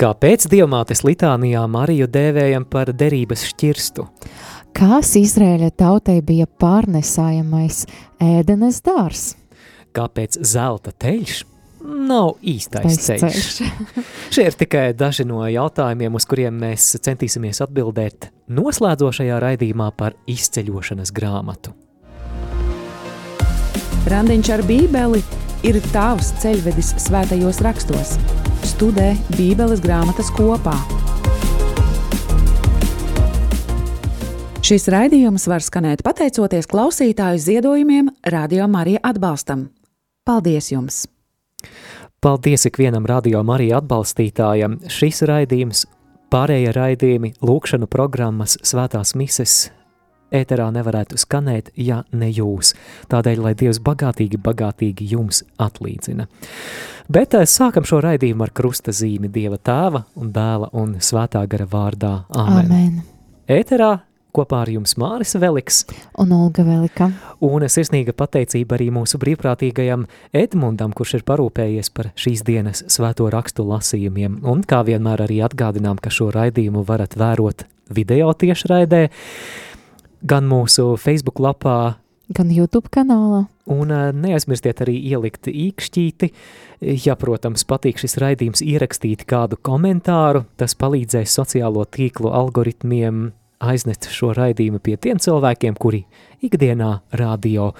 Kāpēc Dievmātes litānijā Mariju dēvējam par derības šķirstu? Kas Izrēļa tautai bija pārnesājamais ēdenes dārs? Kāpēc zelta teļš nav īstais ceļš? ceļš. Šie ir tikai daži no jautājumiem, uz kuriem mēs centīsimies atbildēt noslēdzošajā raidījumā par izceļošanas grāmatu. Randiņš ar bībeli ir tavs ceļvedis svētajos rakstos. Studē Bībeles grāmatas kopā. Šis raidījums var skanēt pateicoties klausītāju ziedojumiem, Radio Marija atbalstam. Paldies jums! Paldies ikvienam radio Marija atbalstītājam. Šis raidījums, pārējie raidījumi, lūkšanu programmas, svētās mises ēterā nevarētu skanēt, ja ne jūs. Tādēļ, lai Dievs bagātīgi, bagātīgi jums atlīdzina. Bet eh, sākam šo raidījumu ar krusta zīmi Dieva tēva un dēla un svētā gara vārdā. Āmen. Amen. Ēterā kopā ar jums Māris Veliks Un Olga Velika. un sirsnīga pateicība arī mūsu brīvprātīgajam Edmundam, kurš ir parūpējies par šīs dienas svēto rakstu lasījumiem. Un kā vienmēr arī atgādinām, ka šo raidījumu varat vērot video tiešraidē, gan mūsu Facebook lapā, Gan YouTube kanālā. Un ā, neaizmirstiet arī ielikt īkšķīti, ja, protams, patīk šis raidījums, ierakstīt kādu komentāru, tas palīdzēs sociālo tīklu algoritmiem aiznest šo raidījumu pie tiem cilvēkiem, kuri ikdienā radio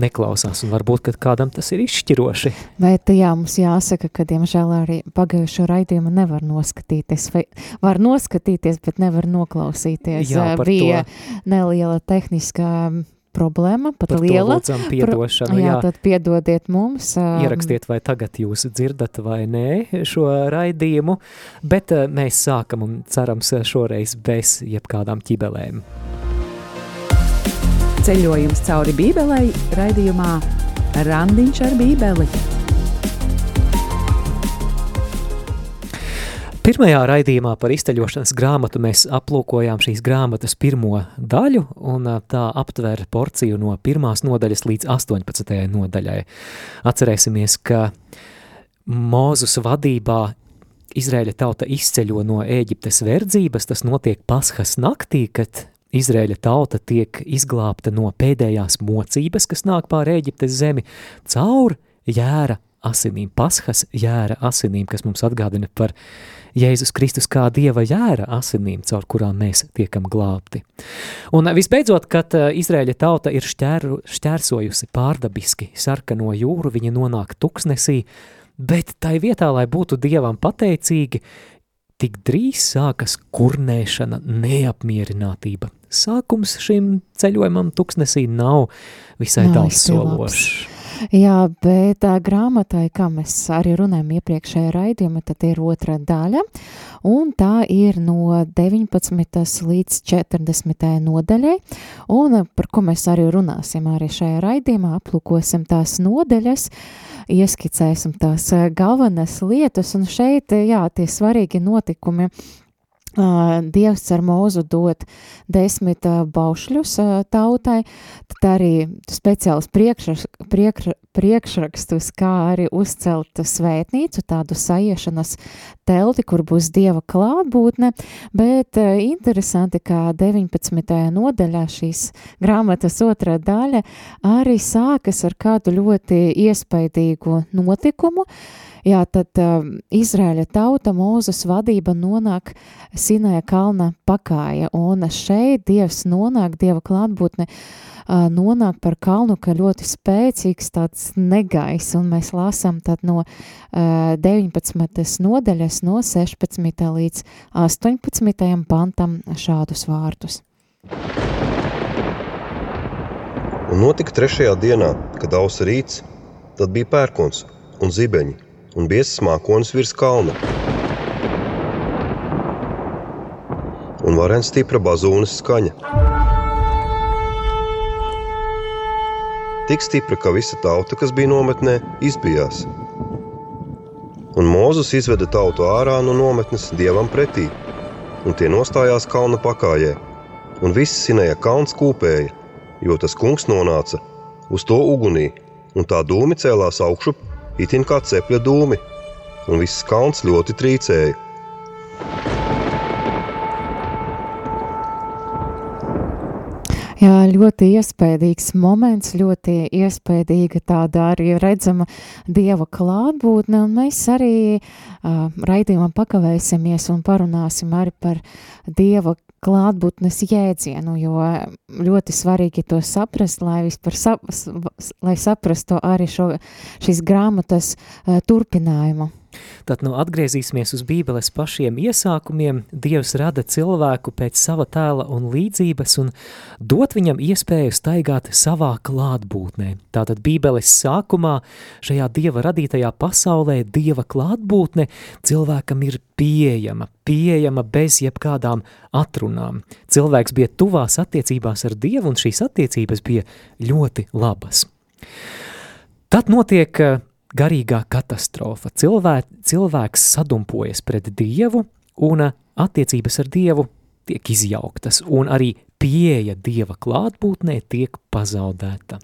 neklausās, un varbūt, ka kādam tas ir izšķiroši. Bet jā, mums jāsaka, ka diemžēl arī pagājušo raidījumu nevar noskatīties. Vai var noskatīties, bet nevar noklausīties. Jā, par Bija to. neliela tehniskā problēma, pat Par liela. lūdzam piedošanu. jā, jā. tad piedodiet mums. ā, Ierakstiet, vai tagad jūs dzirdat vai nē šo raidījumu, bet eh, mēs sākam un cerams šoreiz bez jebkādām ķibelēm. Ceļojums cauri Bībelei raidījumā Randiņš ar Bībeli. Pirmajā raidījumā par izceļošanas grāmatu mēs aplūkojām šīs grāmatas pirmo daļu, un tā aptver porciju no pirmās nodaļas līdz 18. nodaļai. Atcerēsimies, ka Mūzus vadībā Izraēļa tauta izceļo no Ēģiptes verdzības, tas notiek Pasхas naktī, kad Izraēļa tauta tiek izglābta no pēdējās mocības, kas nāk pār Ēģiptes zemi, caur jēra asinīm, Pasхas jēra asinīm, kas mums atgādina par Jēzus Kristus kā Dieva jēra asinīm, caur kurām mēs tiekam glābti. Un visbeidzot, kad ā, Izraēļa tauta ir šķēru, šķērsojusi pārdabiski sarkano jūru, viņa nonāk tuksnesī, bet tai vietā, lai būtu Dievam pateicīgi, tik drīz sākas kurnēšana, neapmierinātība. Sākums šim ceļojumam tuksnesī nav visai Nav Jā, bet tā grāmatai, kā mēs arī runājam iepriekšējā raidījumā, tad ir otra daļa, un tā ir no 19. līdz 40. nodaļai, un par ko mēs arī runāsim arī šajā raidījumā, aplūkosim tās nodaļas, ieskicēsim tās eh, galvenās lietas, un šeit, jā, tie svarīgi notikumi, Dievs ar mūzu dod desmit baušļus tautai, tad arī speciāls priekšras, priekš, priekšrakstus, kā arī uzcelt svētnīcu, tādu saiešanas telti, kur būs Dieva klātbūtne, bet interesanti, kā 19. nodaļā šīs grāmatas otrā daļa arī sākas ar kādu ļoti iespaidīgu notikumu, Jā, tad uh, Izraēļa tauta Mūzes vadība nonāk Sinaja kalna pakāja, un šeit Dievs nonāk, Dieva klātbūtne uh, nonāk par kalnu, ka ļoti spēcīgs tāds negais, un mēs lasām tad no uh, 19. nodaļas no 16. līdz 18. pantam šādus vārdus. Un notika trešajā dienā, kad ausa rīts, tad bija pērkons un zibeņi un biezs mākonis virs kalna. Un varens stipra bazūnes skaņa. Tik stipra, ka visa tauta, kas bija nometnē, izbijās. Un Mūzus izveda tautu ārā no nometnes dievam pretī, un tie nostājās kalna pakājē, un viss sinēja kalns kūpēja, jo tas kungs nonāca uz to ugunī, un tā dūmi cēlās augšup, itin kā cepļa dūmi, un viss kalns ļoti trīcēja, Jā, ļoti iespaidīgs moments, ļoti iespaidīga tāda arī redzama Dieva klātbūtne, un mēs arī uh, raidījumā pakavēsimies un parunāsim arī par Dieva klātbūtnes jēdzienu, jo ļoti svarīgi to saprast, lai vispār sap, lai saprastu arī šo, šīs grāmatas uh, turpinājumu. Tad nu atgriezīsimies uz Bībeles pašiem iesākumiem. Dievs rada cilvēku pēc sava tēla un līdzības un dot viņam iespēju staigāt savā klātbūtnē. Tātad Bībeles sākumā šajā Dieva radītajā pasaulē Dieva klātbūtne cilvēkam ir pieejama, pieejama bez jebkādām atrunām. Cilvēks bija tuvās attiecībās ar Dievu un šīs attiecības bija ļoti labas. Tad notiek garīgā katastrofa. Cilvē, cilvēks sadumpojas pret Dievu un attiecības ar Dievu tiek izjauktas, un arī pieeja Dieva klātbūtnē tiek pazaudēta.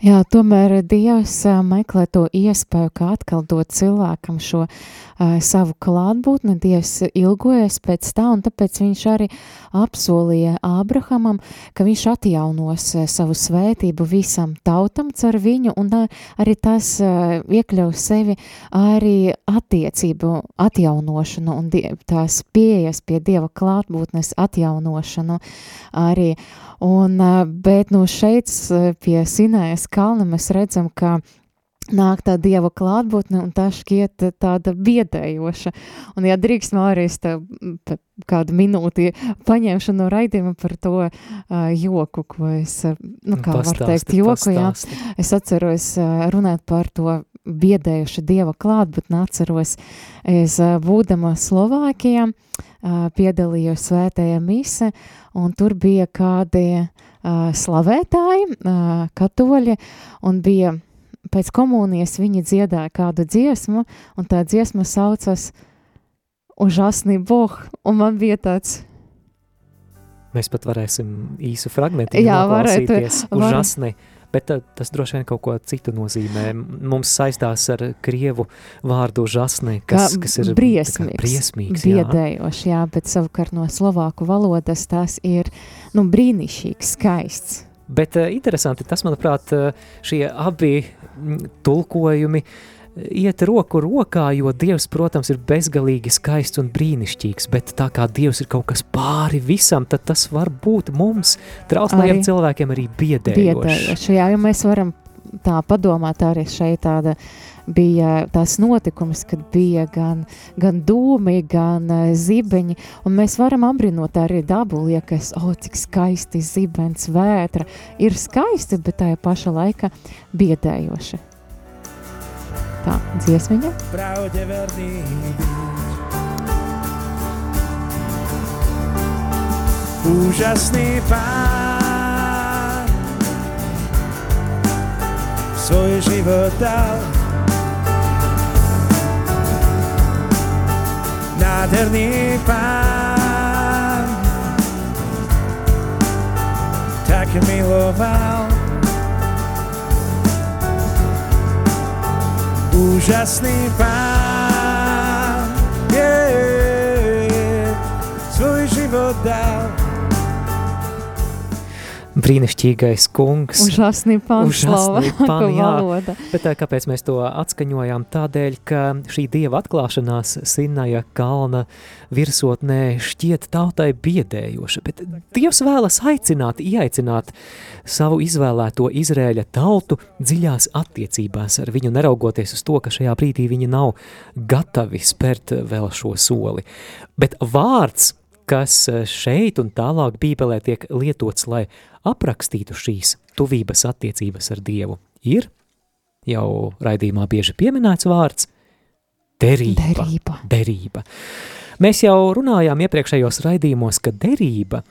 Jā, tomēr Dievs meklē to iespēju, kā atkal dot cilvēkam šo uh, savu klātbūtni, Dievs ilgojas pēc tā, un tāpēc viņš arī apsolīja Ābrahamam, ka viņš atjaunos uh, savu svētību visam tautam cer viņu, un uh, arī tas uh, iekļaus sevi arī attiecību atjaunošanu un die, tās pieejas pie Dieva klātbūtnes atjaunošanu arī. Un, bet no šeit pie Sinējas kalna mēs redzam, ka nāk tā dieva klātbūtne, un tā šķiet tāda biedējoša. Un, ja drīkst Mārijas kādu minūti paņemšu no raidījuma par to uh, joku, ko es, nu kā pastāsti, var teikt, joku, pastāsti. jā. Es atceros uh, runāt par to biedējuša dieva klātbūtni, atceros, es uh, būdama Slovākijā, uh, piedalījos svētajā mise, un tur bija kādi slavētāji, katoļi, un bija pēc komunijas viņi dziedāja kādu dziesmu, un tā dziesma saucas Užasnī Boh, un man bija tāds... Mēs pat varēsim īsu fragmentu Jā, varētu. Užasnī. Var... Bet tas droši vien kaut ko citu nozīmē. Mums saistās ar krievu vārdu žasnē, kas, kā kas ir briesmīgs, briesmīgs biedējošs, jā. jā, bet savukārt no slovāku valodas tas ir, nu, brīnišķīgs, skaists. Bet uh, interesanti tas, manuprāt, šie abi tulkojumi iet roku rokā, jo Dievs, protams, ir bezgalīgi skaists un brīnišķīgs, bet tā kā Dievs ir kaut kas pāri visam, tad tas var būt mums, trauslajiem cilvēkiem, arī biedējoši. Biedējoši, jā, jo mēs varam tā padomāt arī šeit tāda bija tās notikums, kad bija gan, gan dūmi, gan uh, zibeņi, un mēs varam apbrinot arī dabu, liekas, o, oh, cik skaisti zibens, vētra, ir skaisti, bet tajā paša laika biedējoši. Tā, dziesmiņa. Pravde verný Úžasný pán svoj život dal. Nádherný pán tak miloval úžasný pán. Yeah, svoj život dal brīnišķīgais kungs. Užasnī panslava. Bet tā, kāpēc mēs to atskaņojām? Tādēļ, ka šī dieva atklāšanās Sinaja kalna virsotnē šķiet tautai biedējoša, bet Dievs vēlas aicināt, ieaicināt savu izvēlēto Izrēļa tautu dziļās attiecībās ar viņu, neraugoties uz to, ka šajā brīdī viņi nav gatavi spērt vēl šo soli. Bet vārds, kas šeit un tālāk Bībelē tiek lietots, lai aprakstītu šīs tuvības attiecības ar Dievu, ir jau raidījumā bieži pieminēts vārds derība. derība. derība. Mēs jau runājām iepriekšējos raidījumos, ka derība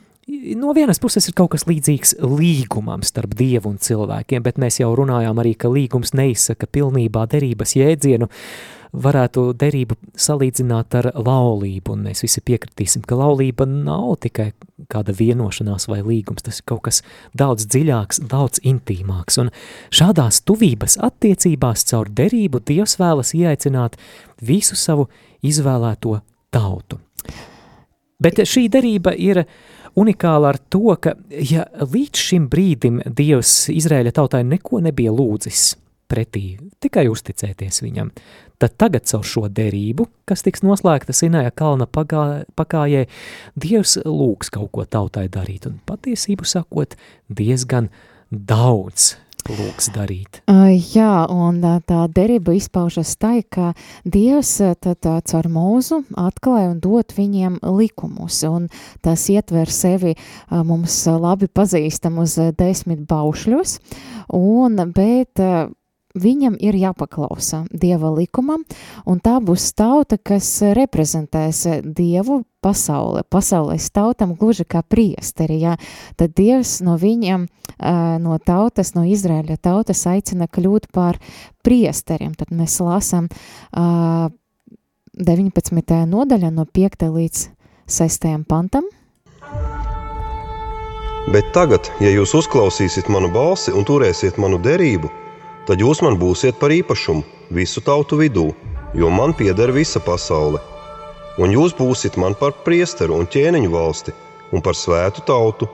no vienas puses ir kaut kas līdzīgs līgumam starp Dievu un cilvēkiem, bet mēs jau runājām arī, ka līgums neizsaka pilnībā derības jēdzienu, varētu derību salīdzināt ar laulību, un mēs visi piekritīsim, ka laulība nav tikai kāda vienošanās vai līgums, tas ir kaut kas daudz dziļāks, daudz intīmāks, un šādās tuvības attiecībās caur derību Dievs vēlas ieaicināt visu savu izvēlēto tautu. Bet šī derība ir unikāla ar to, ka ja līdz šim brīdim Dievs Izraēļa tautai neko nebija lūdzis pretī, tikai uzticēties viņam, tad tagad caur šo derību, kas tiks noslēgta Sinaja kalna pagā, pakājē, Dievs lūgs kaut ko tautai darīt, un patiesību sakot, diezgan daudz lūgs darīt. Jā, un tā derība izpaužas tai, ka Dievs tad caur mūzu atklāja un dot viņiem likumus, un tas ietver sevi mums labi pazīstamus desmit baušļus, un, bet viņam ir jāpaklausa Dieva likumam, un tā būs tauta, kas reprezentēs Dievu pasaulē. Pasaulēs tautam gluži kā priesteri, ja? tad Dievs no viņiem, no tautas, no Izraēļa tautas aicina kļūt par priesteriem. Tad mēs lasām 19. nodaļa no 5. līdz 6. pantam. Bet tagad, ja jūs uzklausīsiet manu balsi un turēsiet manu derību, tad jūs man būsiet par īpašumu visu tautu vidū, jo man pieder visa pasaule. Un jūs būsiet man par priesteru un ķēniņu valsti un par svētu tautu.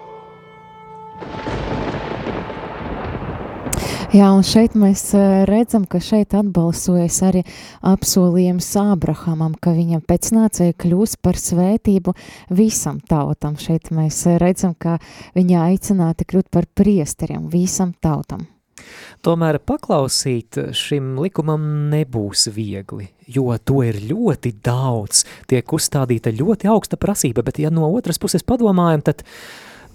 Jā, un šeit mēs eh, redzam, ka šeit atbalsojas arī apsolījums Ābrahamam, ka viņam pēcnācēji kļūs par svētību visam tautam. Šeit mēs redzam, ka viņa aicināti kļūt par priesteriem visam tautam. Tomēr paklausīt šim likumam nebūs viegli, jo to ir ļoti daudz, tiek uzstādīta ļoti augsta prasība, bet ja no otras puses padomājam, tad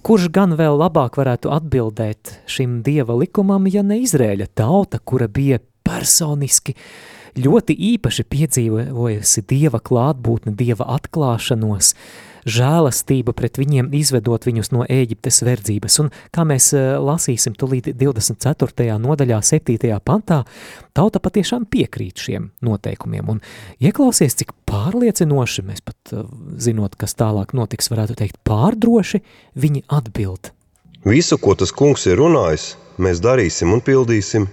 kurš gan vēl labāk varētu atbildēt šim dieva likumam, ja ne Izrēļa tauta, kura bija personiski ļoti īpaši piedzīvojusi dieva klātbūtni, dieva atklāšanos, uh, žēlastība pret viņiem, izvedot viņus no Ēģiptes verdzības. Un, kā mēs eh, lasīsim tulīt 24. nodaļā, 7. pantā, tauta patiešām piekrīt šiem noteikumiem. Un ieklausies, cik pārliecinoši, mēs pat eh, zinot, kas tālāk notiks, varētu teikt pārdroši, viņi atbild. Visu, ko tas kungs ir runājis, mēs darīsim un pildīsim.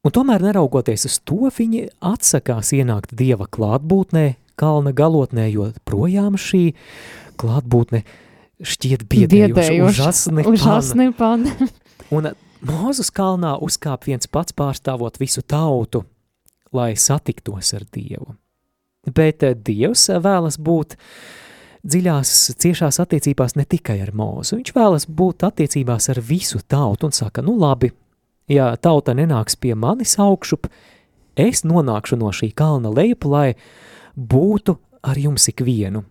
Un tomēr, neraugoties uz to, viņi atsakās ienākt Dieva klātbūtnē, kalna galotnē, jo projām šī klātbūtne šķiet biedējoša, užasni, užasni pan. Un Mūzus kalnā uzkāp viens pats pārstāvot visu tautu, lai satiktos ar Dievu. Bet eh, Dievs vēlas būt dziļās, ciešās attiecībās ne tikai ar mūzu, viņš vēlas būt attiecībās ar visu tautu un saka, nu labi, ja tauta nenāks pie manis augšup, es nonākšu no šī kalna lejup, lai būtu ar jums ikvienu.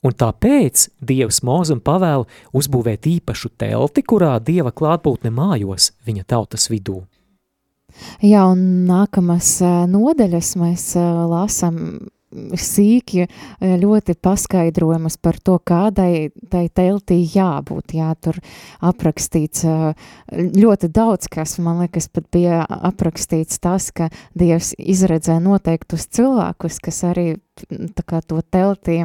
Un tāpēc Dievs mūzum pavēl uzbūvēt īpašu telti, kurā Dieva klātbūtne mājos viņa tautas vidū. Jā, un nākamas nodaļas mēs lasām sīki e, ļoti paskaidrojumus par to, kādai tai teltī jābūt. Jā, tur aprakstīts e, ļoti daudz, kas man liekas pat bija aprakstīts tas, ka Dievs izredzē noteiktus cilvēkus, kas arī tā kā to teltī,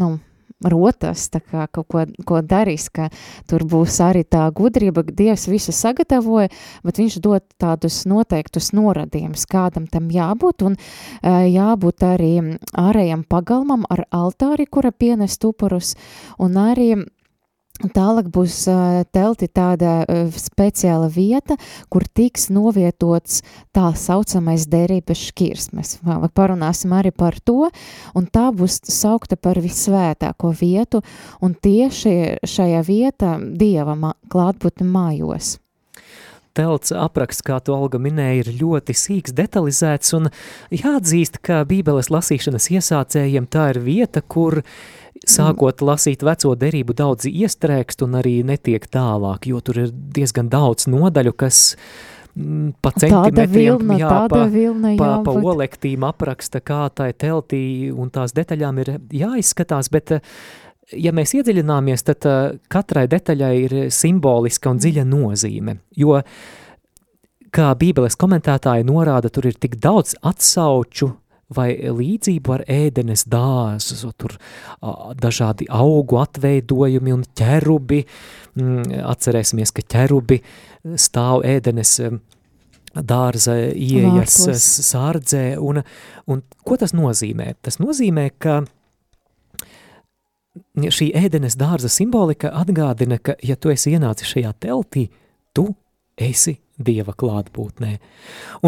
nu, rotas, tā kā kaut ko, ko darīs, ka tur būs arī tā gudrība, ka Dievs visu sagatavoja, bet viņš dod tādus noteiktus noradījumus, kādam tam jābūt, un jābūt arī ārējam pagalmam ar altāri, kura pienest upurus, un arī Tālāk būs telti tāda speciāla vieta, kur tiks novietots tā saucamais derības šķirsmes. Vēl parunāsim arī par to, un tā būs saukta par visvētāko vietu, un tieši šajā vietā Dieva klātbūtne mājos telts apraksts, kā tu Olga minēja, ir ļoti sīks, detalizēts, un jāatzīst, ka bībeles lasīšanas iesācējiem tā ir vieta, kur sākot lasīt veco derību, daudzi iestrēgst un arī netiek tālāk, jo tur ir diezgan daudz nodaļu, kas mm, pa centimetriem, vilna, jā, pa, vilna, jā, pa, pa bet... olektīm apraksta, kā tai teltī un tās detaļām ir jāizskatās, bet ja mēs iedziļināmies, tad katrai detaļai ir simboliska un dziļa nozīme, jo, kā bībeles komentētāji norāda, tur ir tik daudz atsauču vai līdzību ar ēdenes dāzu, tur a, dažādi augu atveidojumi un ķerubi, mm, atcerēsimies, ka ķerubi stāv ēdenes dārza ieejas sārdzē, un, un ko tas nozīmē? Tas nozīmē, ka šī ēdenes dārza simbolika atgādina, ka, ja tu esi ienācis šajā teltī, tu esi Dieva klātbūtnē.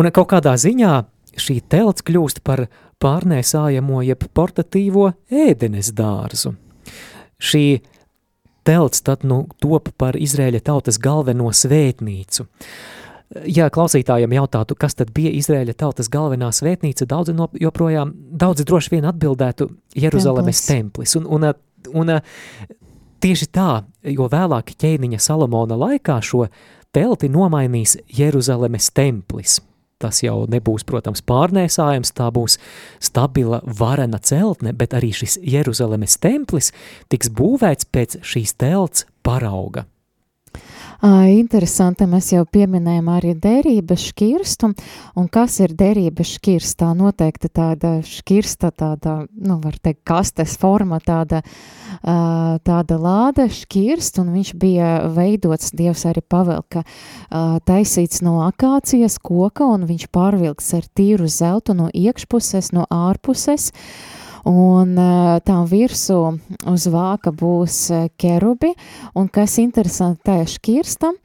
Un kaut kādā ziņā šī telts kļūst par pārnēsājamo jeb portatīvo ēdenes dārzu. Šī telts tad nu top par Izrēļa tautas galveno svētnīcu. Ja klausītājiem jautātu, kas tad bija Izraēļa tautas galvenā svētnīca, daudzi no, joprojām, daudzi droši vien atbildētu Jeruzalemes templis. Un, un, un tieši tā, jo vēlāk ķēniņa Salomona laikā šo telti nomainīs Jeruzalemes templis. Tas jau nebūs, protams, pārnēsājams, tā būs stabila, varena celtne, bet arī šis Jeruzalemes templis tiks būvēts pēc šīs telts parauga. Interesanti, mēs jau pieminējām arī derības šķirstu, un kas ir derības šķirsta? Tā noteikti tāda šķirsta, tāda, nu, var teikt, kastes forma, tāda, tāda lāde šķirst, un viņš bija veidots, Dievs arī pavelka, taisīts no akācijas koka, un viņš pārvilks ar tīru zeltu no iekšpuses, no ārpuses, un tām virsū uz vāka būs kerubi, un kas interesanti, tajā šķirstam,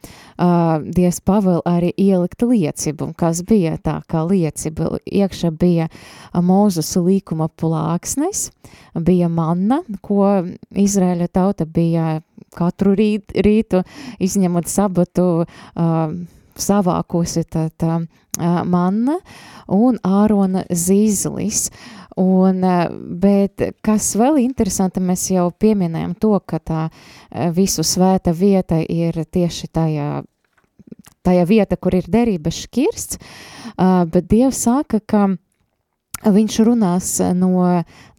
Dievs pavēl arī ielikt liecibu, kas bija tā kā lieciba, iekšā bija Mūzus līkuma plāksnes, bija manna, ko Izraēļa tauta bija katru rīt, rītu, izņemot sabatu, uh, savākusi tā, tā uh, manna. Un ārona zīzlis. Uh, Un, eh, bet kas vēl interesanti, mēs jau pieminējam to, ka tā eh, visu svēta vieta ir tieši tajā, tajā vieta, kur ir derības šķirsts, eh, bet Dievs saka, ka viņš runās no,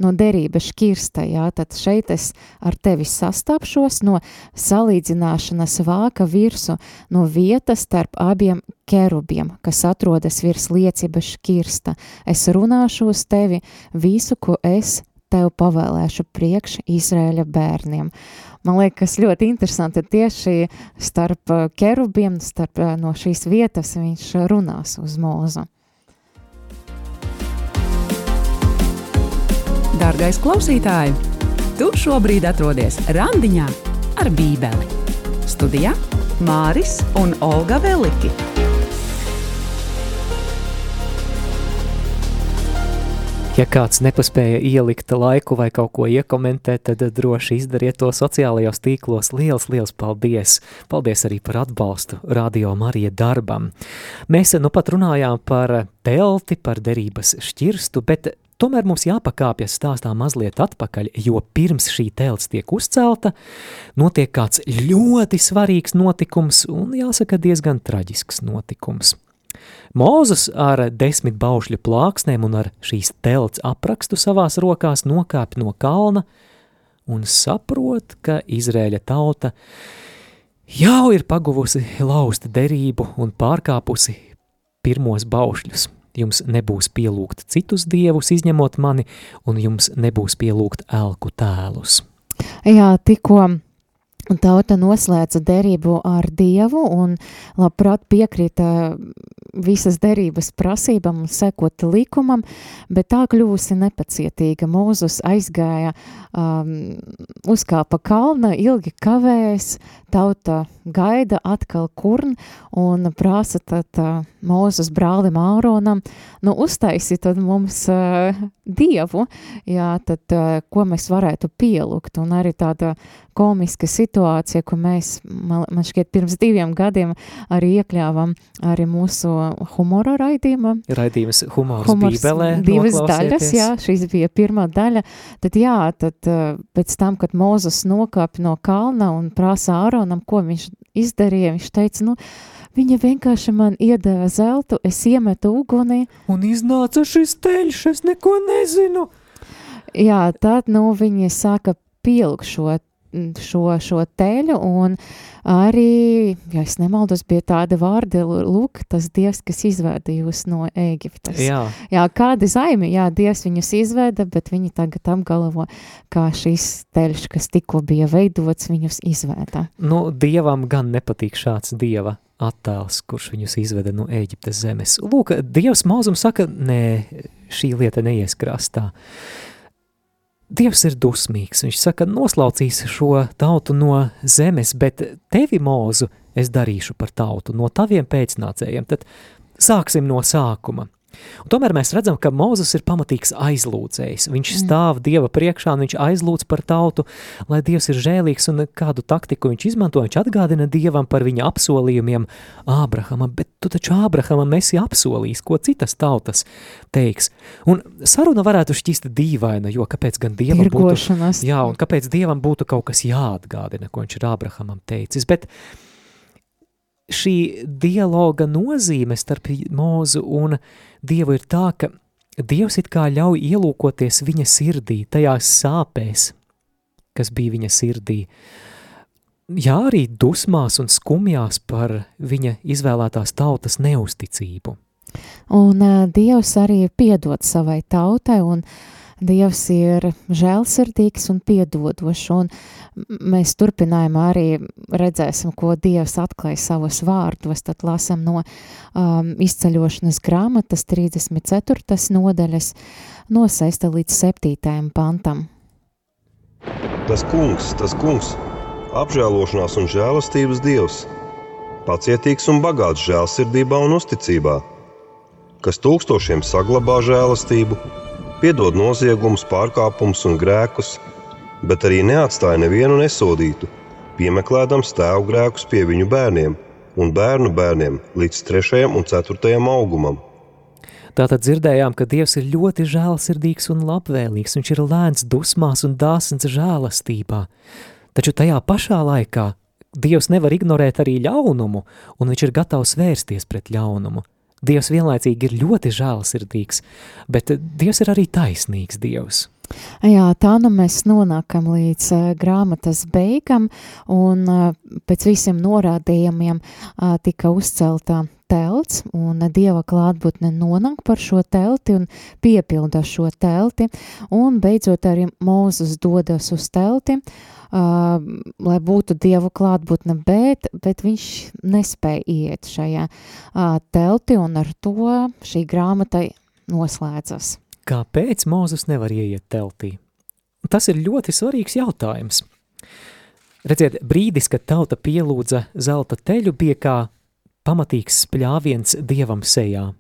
no derības šķirsta, jā, tad šeit es ar tevi sastāpšos no salīdzināšanas vāka virsu no vietas starp abiem kerubiem, kas atrodas virs liecības šķirsta. Es runāšu uz tevi visu, ko es tev pavēlēšu priekš Izrēļa bērniem. Man liekas, ļoti interesanti tieši starp kerubiem, starp no šīs vietas viņš runās uz mūzu. Dārgais klausītāj, tu šobrīd atrodies randiņā ar Bībeli. Studijā Māris un Olga Veliki. Ja kāds nepaspēja ielikt laiku vai kaut ko iekomentēt, tad droši izdariet to sociālajos tīklos. Liels, liels paldies! Paldies arī par atbalstu Radio Marija darbam. Mēs nu pat runājām par telti, par derības šķirstu, bet Tomēr mums jāpakāpjas stāstā mazliet atpakaļ, jo pirms šī telts tiek uzcelta, notiek kāds ļoti svarīgs notikums un jāsaka diezgan traģisks notikums. Mūzus ar desmit baušļu plāksnēm un ar šīs telts aprakstu savās rokās nokāp no kalna un saprot, ka Izrēļa tauta jau ir paguvusi lausta derību un pārkāpusi pirmos baušļus. Jums nebūs pielūgt citus dievus, izņemot mani, un jums nebūs pielūgt elku tēlus. Jā, tikko Un tauta noslēdza derību ar Dievu un labprāt piekrita visas derības prasībām un sekot likumam, bet tā kļūsi nepacietīga. Mūzus aizgāja, um, uzkāpa kalna, ilgi kavējas, tauta gaida atkal kurn un prasa tad uh, Mūzus brālim Āronam, nu uztaisi tad mums uh, Dievu, jā, tad uh, ko mēs varētu pielūgt un arī tāda komiska situācija, ko mēs, man, man šķiet, pirms diviem gadiem arī iekļāvam arī mūsu humora raidījuma. Raidījums humors, humors bībelē. Divas daļas, jā, šīs bija pirmā daļa. Tad jā, tad pēc tam, kad Mūzes nokāp no kalna un prasa Āronam, ko viņš izdarīja, viņš teica, nu, Viņa vienkārši man iedeva zeltu, es iemetu ugunī. Un iznāca šis teļš, es neko nezinu. Jā, tad, nu, viņi sāka pielūgt šo šo, šo teļu, un arī, ja es nemaldos, bija tāda vārda, lūk, tas dievs, kas izvēda jūs no Ēģiptes. Jā. jā, kādi zaimi, jā, dievs viņus izvēda, bet viņi tagad apgalvo, kā šis teļš, kas tikko bija veidots, viņus izvēda. Nu, dievam gan nepatīk šāds dieva attēls, kurš viņus izveda no Ēģiptes zemes. Lūk, dievs mūzum saka, nē, šī lieta neies krastā. Dievs ir dusmīgs. Viņš saka, noslaucīs šo tautu no zemes, bet tevi, mūzu, es darīšu par tautu no taviem pēcnācējiem. Tad sāksim no sākuma. Un tomēr mēs redzam, ka Mozus ir pamatīgs aizlūdzējs. Viņš mm. stāv Dieva priekšā un viņš aizlūdz par tautu, lai Dievs ir žēlīgs un kādu taktiku viņš izmanto. Viņš atgādina Dievam par viņa apsolījumiem Ābrahamam, bet tu taču Ābrahamam esi apsolījis, ko citas tautas teiks. Un saruna varētu šķist dīvaina, jo kāpēc gan Dievam būtu, jā, un kāpēc Dievam būtu kaut kas jāatgādina, ko viņš ir Ābrahamam teicis, bet šī dialoga nozīme starp mūzu un Dievu ir tā, ka Dievs it kā ļauj ielūkoties viņa sirdī, tajās sāpēs, kas bija viņa sirdī. Jā, arī dusmās un skumjās par viņa izvēlētās tautas neusticību. Un uh, Dievs arī piedod savai tautai un uh, Dievs ir žēlsirdīgs un piedodošs, un mēs turpinājumā arī redzēsim, ko Dievs atklāja savos vārdos, tad lasam no um, izceļošanas grāmatas 34. nodaļas no 6. līdz 7. pantam. Tas kungs, tas kungs, apžēlošanās un žēlastības Dievs, pacietīgs un bagāts žēlsirdībā un uzticībā, kas tūkstošiem saglabā žēlastību, piedod noziegumus, pārkāpumus un grēkus, bet arī neatstāja nevienu nesodītu, piemeklēdams tēvu grēkus pie viņu bērniem un bērnu bērniem līdz 3. un 4. augumam. Tātad dzirdējām, ka Dievs ir ļoti žēlsirdīgs un labvēlīgs, viņš ir lēns dusmās un dāsns žēlastībā. Taču tajā pašā laikā Dievs nevar ignorēt arī ļaunumu, un viņš ir gatavs vērsties pret ļaunumu. Dievs vienlaicīgi ir ļoti žēlsirdīgs, bet Dievs ir arī taisnīgs Dievs. Jā, tā nu mēs nonākam līdz uh, grāmatas beigam, un uh, pēc visiem norādījumiem uh, tika uzcelta telts, un Dieva klātbūtne nonāk par šo telti un piepilda šo telti, un beidzot arī Mūzus dodas uz telti, uh, lai būtu Dievu klātbūtne, bet, bet viņš nespēja iet šajā uh, telti, un ar to šī grāmata noslēdzas. Kāpēc Mūzus nevar ieiet teltī? Tas ir ļoti svarīgs jautājums. Redziet, brīdis, kad tauta pielūdza zelta teļu, bija kā pamatīgs spļāviens dievam sejā.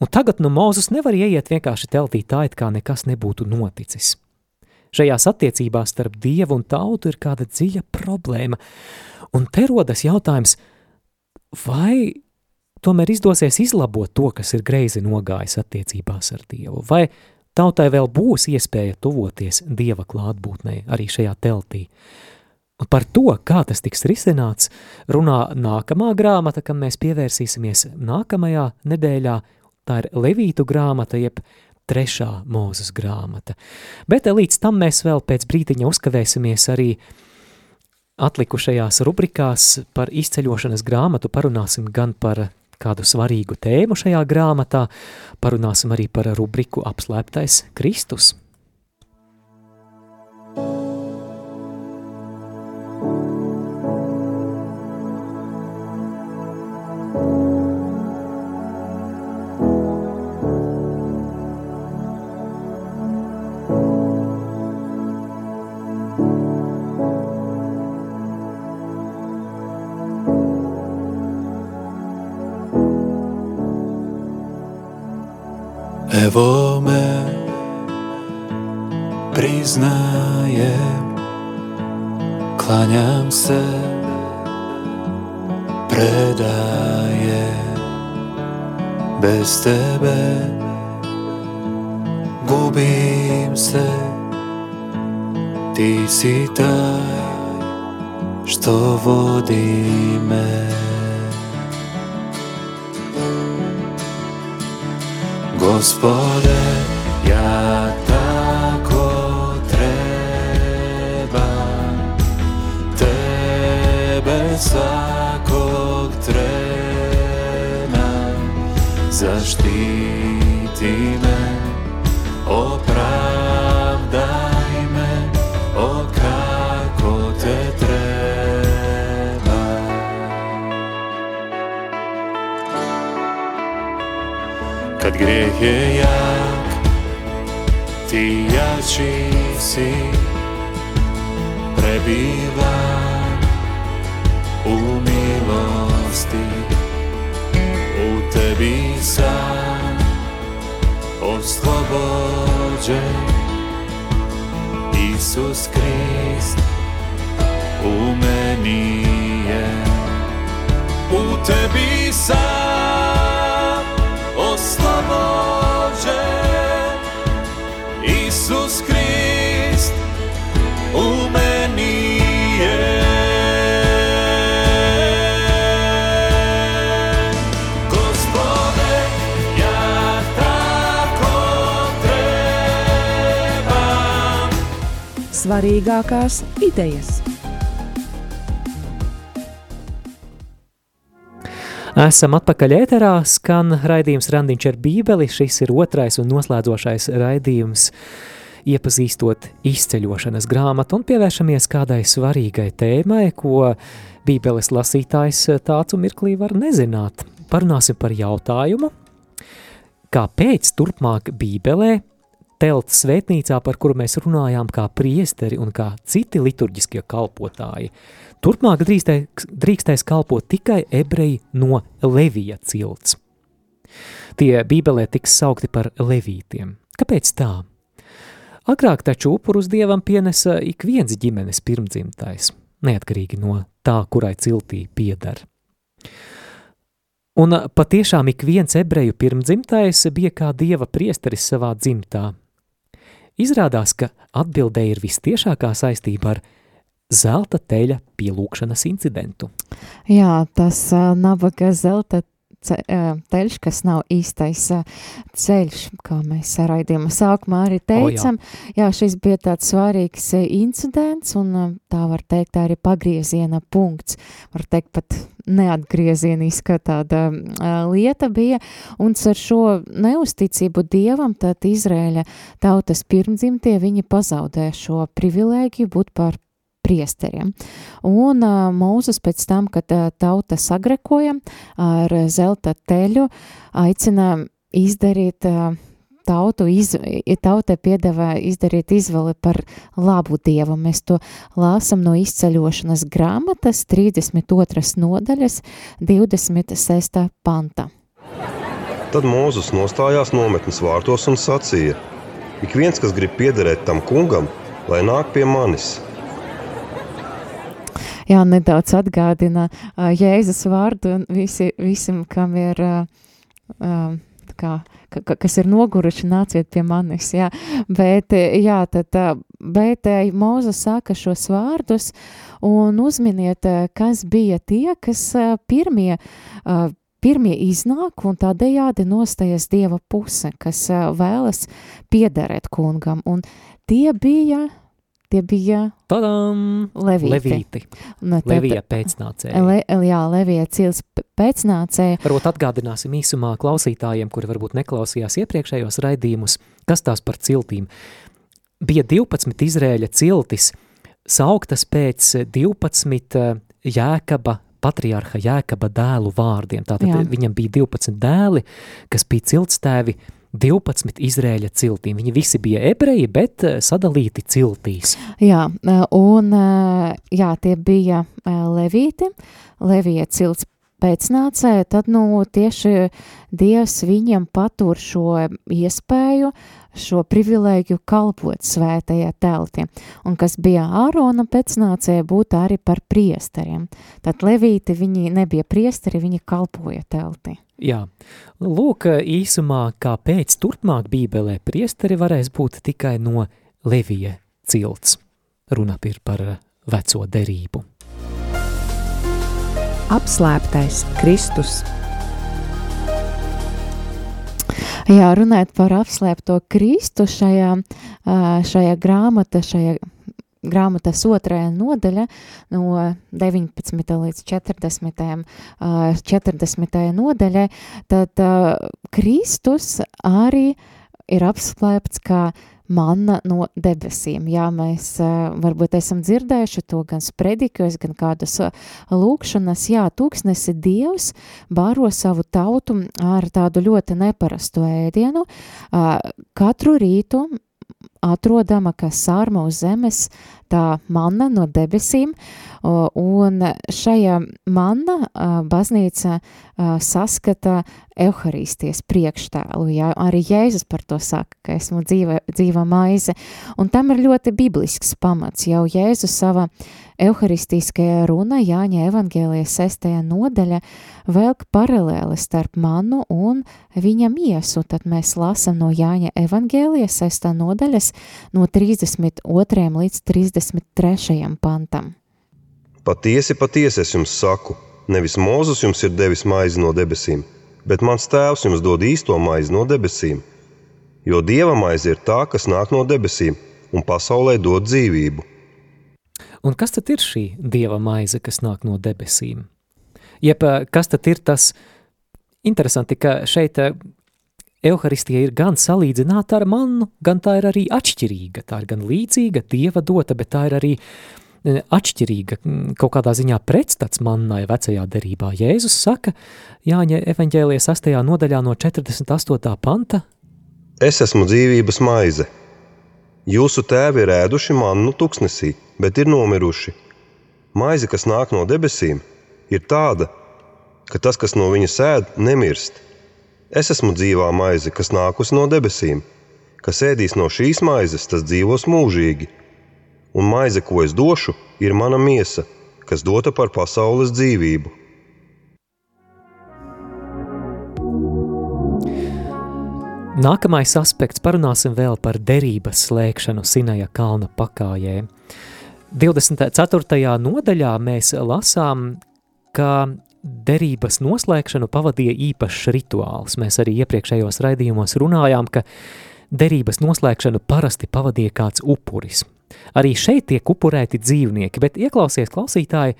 Un tagad nu Mūzus nevar ieiet vienkārši teltī tā, it kā nekas nebūtu noticis. Šajās attiecībās starp dievu un tautu ir kāda dziļa problēma, un te rodas jautājums, vai tomēr izdosies izlabot to, kas ir greizi nogājis attiecībās ar dievu, vai tautai vēl būs iespēja tuvoties dieva klātbūtnei arī šajā teltī. Un par to, kā tas tiks risināts, runā nākamā grāmata, kam mēs pievērsīsimies nākamajā nedēļā. Tā ir Levītu grāmata, jeb trešā mūzes grāmata. Bet līdz tam mēs vēl pēc brīdiņa uzkavēsimies arī atlikušajās rubrikās par izceļošanas grāmatu. Parunāsim gan par kādu svarīgu tēmu šajā grāmatā, parunāsim arī par rubriku apslēptais Kristus. Evo me priznajem, klaňam se, predaje bez tebe, gubím se, ty si taj, što vodi me. Gospode, ja tako trebam Tebe svakog trena. Zaštiti me, grijeh je jak, ti jak čīsi prebývá u milosti, u tebi sám oslobođen. Isus Krist u meni je, u tebi sam Isus Krist u meni je. Gospode, ja tako trebam. Svarīgākās idejas. Esam atpakaļ ēterā, skan raidījums Randiņš ar bībeli, šis ir otrais un noslēdzošais raidījums, iepazīstot izceļošanas grāmatu un pievēršamies kādai svarīgai tēmai, ko bībeles lasītājs tāds un mirklī var nezināt. Parunāsim par jautājumu, kāpēc turpmāk bībelē telts svētnīcā, par kuru mēs runājām kā priesteri un kā citi liturģiskie kalpotāji, Turpmāk drīkstēs, drīkstēs kalpot tikai ebreji no Levija cilts. Tie bībelē tiks saukti par levītiem. Kāpēc tā? Agrāk taču upurus dievam pienesa ik viens ģimenes pirmdzimtais, neatkarīgi no tā, kurai ciltī piedar. Un patiešām ik viens ebreju pirmdzimtais bija kā dieva priesteris savā dzimtā. Izrādās, ka atbildē ir vistiešākā saistība ar zelta teļa pielūkšanas incidentu. Jā, tas uh, nabaga zelta ce, uh, teļš, kas nav īstais uh, ceļš, kā mēs raidījuma sākumā arī teicam. O, jā. jā, šis bija tāds svarīgs uh, incidents, un tā var teikt arī pagrieziena punkts. Var teikt pat neatgriezieniska tāda lieta bija, un ar šo neusticību Dievam, tad Izrēļa tautas pirmdzimtie, viņi pazaudē šo privilēģiju būt par priesteriem. Un uh, Mūzes pēc tam, kad uh, tauta sagrekoja ar zelta teļu, aicina izdarīt uh, tautu, iz, tautai piedāvā izdarīt izvēli par labu dievu. Mēs to lāsam no izceļošanas grāmatas 32. nodaļas 26. panta. Tad Mūzes nostājās nometnes vārtos un sacīja: Ik viens, kas grib piederēt tam kungam, lai nāk pie manis, jā, nedaudz atgādina uh, Jēzus vārdu un visi, visam, kam ir, uh, kā, ka, kas ir noguruši, nāciet pie manis, jā, bet, jā, tad, bet Mūza saka šos vārdus un uzminiet, kas bija tie, kas pirmie, pirmie iznāk un tādējādi nostājas Dieva puse, kas vēlas piederēt kungam, un tie bija Tie bija Tadam! Levīti. Levīti. No, tad, Levija pēcnācēji. Le, jā, Levija cils pēcnācēji. Varbūt atgādināsim īsumā klausītājiem, kuri varbūt neklausījās iepriekšējos raidījumus, kas tās par ciltīm. Bija 12 Izrēļa ciltis, sauktas pēc 12 eh, Jēkaba patriarha Jēkaba dēlu vārdiem. Tātad Jā. viņam bija 12 dēli, kas bija ciltstēvi, 12 Izrēļa ciltīm. Viņi visi bija ebreji, bet eh, sadalīti ciltīs. Jā, eh, un eh, jā, tie bija levīti, levija cilts pēcnācēji, tad nu tieši Dievs viņam patur šo iespēju, šo privilēģiju kalpot svētajā telti, un kas bija Ārona pēcnācēja būt arī par priesteriem. Tad levīti viņi nebija priesteri, viņi kalpoja telti. Jā, lūk īsumā, kāpēc turpmāk bībelē priesteri varēs būt tikai no Levija cilts. Runa ir par veco derību. Apslēptais Kristus. Jā, runājot par apslēpto Kristu šajā, šajā grāmata, šajā grāmatas otrajā nodaļa no 19. līdz 40. 40. nodaļai, tad Kristus arī ir apslēpts kā manna no debesīm. Jā, mēs varbūt esam dzirdējuši to gan spredikos, gan kādas lūkšanas. Jā, tūkstnesi Dievs bāro savu tautu ar tādu ļoti neparastu ēdienu. Katru rītu atrodama, ka sārma uz zemes, tā manna no debesīm, un šajā manna baznīca saskata Euharīsties priekštēlu, ja? arī Jēzus par to saka, ka esmu dzīva, dzīva maize, un tam ir ļoti biblisks pamats, jau Jēzus sava Euharistiskajā runa Jāņa evangēlijas sestajā nodaļa velk paralēli starp manu un viņa miesu, tad mēs lasam no Jāņa evangēlijas sestā nodaļas no 32. līdz 33. pantam. Patiesi, patiesi es jums saku, nevis Mūzus jums ir devis maizi no debesīm, bet mans tēvs jums dod īsto maizi no debesīm. Jo dieva maize ir tā, kas nāk no debesīm un pasaulē dod dzīvību. Un kas tad ir šī dieva maize, kas nāk no debesīm? Jeb kas tad ir tas interesanti, ka šeit Euharistija ir gan salīdzināta ar mannu, gan tā ir arī atšķirīga. Tā ir gan līdzīga, dieva dota, bet tā ir arī atšķirīga, kaut kādā ziņā pretstats mannai vecajā derībā. Jēzus saka, Jāņa evaņģēlijas 6. nodaļā no 48. panta. Es esmu dzīvības maize. Jūsu tēvi ir ēduši mannu tuksnesī, bet ir nomiruši. Maize, kas nāk no debesīm, ir tāda, ka tas, kas no viņas ēd, nemirst. Es esmu dzīvā maize, kas nākusi no debesīm. Kas ēdīs no šīs maizes, tas dzīvos mūžīgi. Un maize, ko es došu, ir mana miesa, kas dota par pasaules dzīvību. Nākamais aspekts parunāsim vēl par derības slēgšanu Sinaja kalna pakājē. 24. nodaļā mēs lasām, ka derības noslēgšanu pavadīja īpašs rituāls. Mēs arī iepriekšējos raidījumos runājām, ka derības noslēgšanu parasti pavadīja kāds upuris. Arī šeit tiek upurēti dzīvnieki, bet ieklausies klausītāji,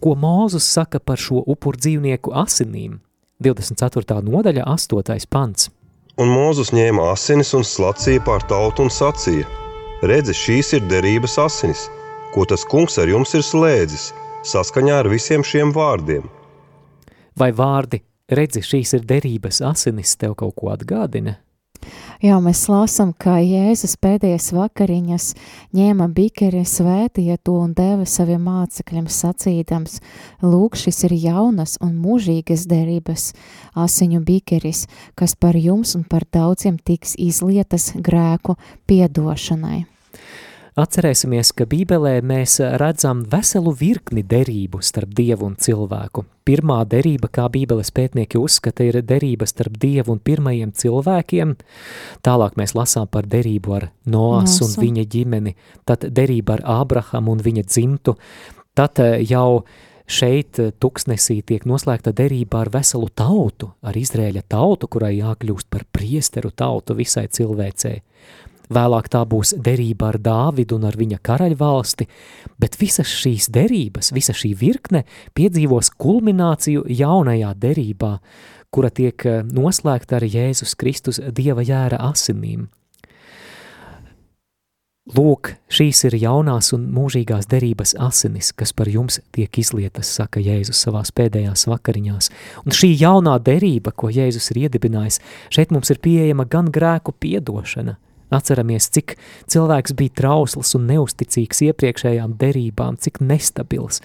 ko Mūzus saka par šo upuru dzīvnieku asinīm. 24. nodaļa, 8. pants. Un Mūzus ņēma asinis un slacīja pār tautu un sacīja: Redzi, šīs ir derības asinis, ko tas kungs ar jums ir slēdzis, saskaņā ar visiem šiem vārdiem. Vai vārdi, redzi, šīs ir derības asinis, tev kaut ko atgādina? Jā, mēs lasām, ka Jēzus pēdējās vakariņas ņēma bikeri, svētīja to un deva saviem mācekļiem sacīdams, lūk, šis ir jaunas un mūžīgas derības asiņu bikeris, kas par jums un par daudziem tiks izlietas grēku piedošanai. Atcerēsimies, ka Bībelē mēs redzam veselu virkni derību starp Dievu un cilvēku. Pirmā derība, kā Bībeles pētnieki uzskata, ir derība starp Dievu un pirmajiem cilvēkiem. Tālāk mēs lasām par derību ar Noas un viņa ģimeni, tad derība ar Ābrahamu un viņa dzimtu, tad eh, jau šeit eh, tuksnesī tiek noslēgta derība ar veselu tautu, ar Izrēļa tautu, kurai jākļūst par priesteru tautu visai cilvēcei. Vēlāk tā būs derība ar Dāvidu un ar viņa karaļvalsti, bet visas šīs derības, visa šī virkne piedzīvos kulmināciju jaunajā derībā, kura tiek eh, noslēgta ar Jēzus Kristus Dieva jēra asinīm. Lūk, šīs ir jaunās un mūžīgās derības asinis, kas par jums tiek izlietas, saka Jēzus savās pēdējās vakariņās. Un šī jaunā derība, ko Jēzus ir iedibinājis, šeit mums ir pieejama gan grēku piedošana, Atceramies, cik cilvēks bija trausls un neusticīgs iepriekšējām derībām, cik nestabils.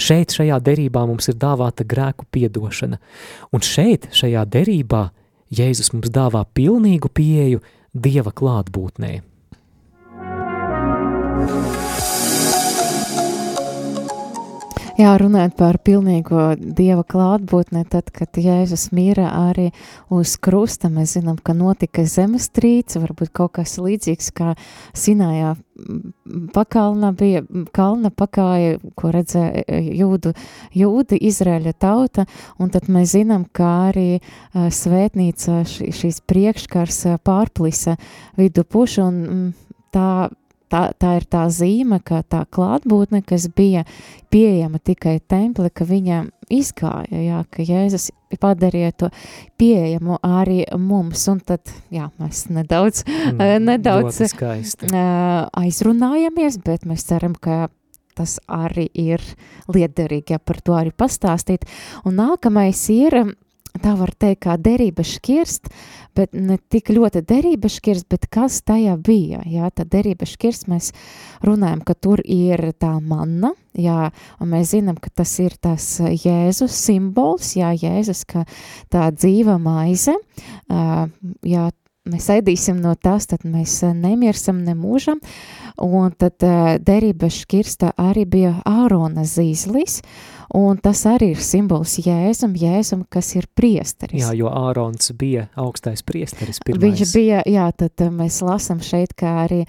Šeit, šajā derībā, mums ir dāvāta grēku piedošana, un šeit, šajā derībā, Jēzus mums dāvā pilnīgu pieeju Dieva klātbūtnē. Jā, runājot par pilnīgo dieva klātbūtni, tad, kad Jēzus mīra arī uz krusta, mēs zinām, ka notika zemestrīce, varbūt kaut kas līdzīgs kā Sinājā pakalna bija, kalna pakāja, ko redzēja e, jūdu, jūdi, Izraēļa tauta, un tad mēs zinām, ka arī uh, svētnīca šīs priekškars pārplisa vidu pušu, un tā tā, tā ir tā zīme, ka tā klātbūtne, kas bija pieejama tikai templi, ka viņa izgāja, jā, ka Jēzus padarīja to pieejamu arī mums, un tad, jā, mēs nedaudz, mm, nedaudz aizrunājamies, bet mēs ceram, ka tas arī ir liederīgi, ja par to arī pastāstīt. Un nākamais ir tā var teikt, kā derība šķirst, bet ne tik ļoti derība šķirst, bet kas tajā bija. Jā, tā derība šķirst, mēs runājam, ka tur ir tā manna, jā, un mēs zinām, ka tas ir tas Jēzus simbols, jā, Jēzus, ka tā dzīva maize, jā, mēs ēdīsim no tās, tad mēs eh, nemirsam nemūžam, un tad eh, derības škirsta arī bija Ārona zīslis, un tas arī ir simbols Jēzum, Jēzum, kas ir priesteris. Jā, jo Ārons bija augstais priesteris pirmais. Viņš bija, jā, tad eh, mēs lasam šeit, kā arī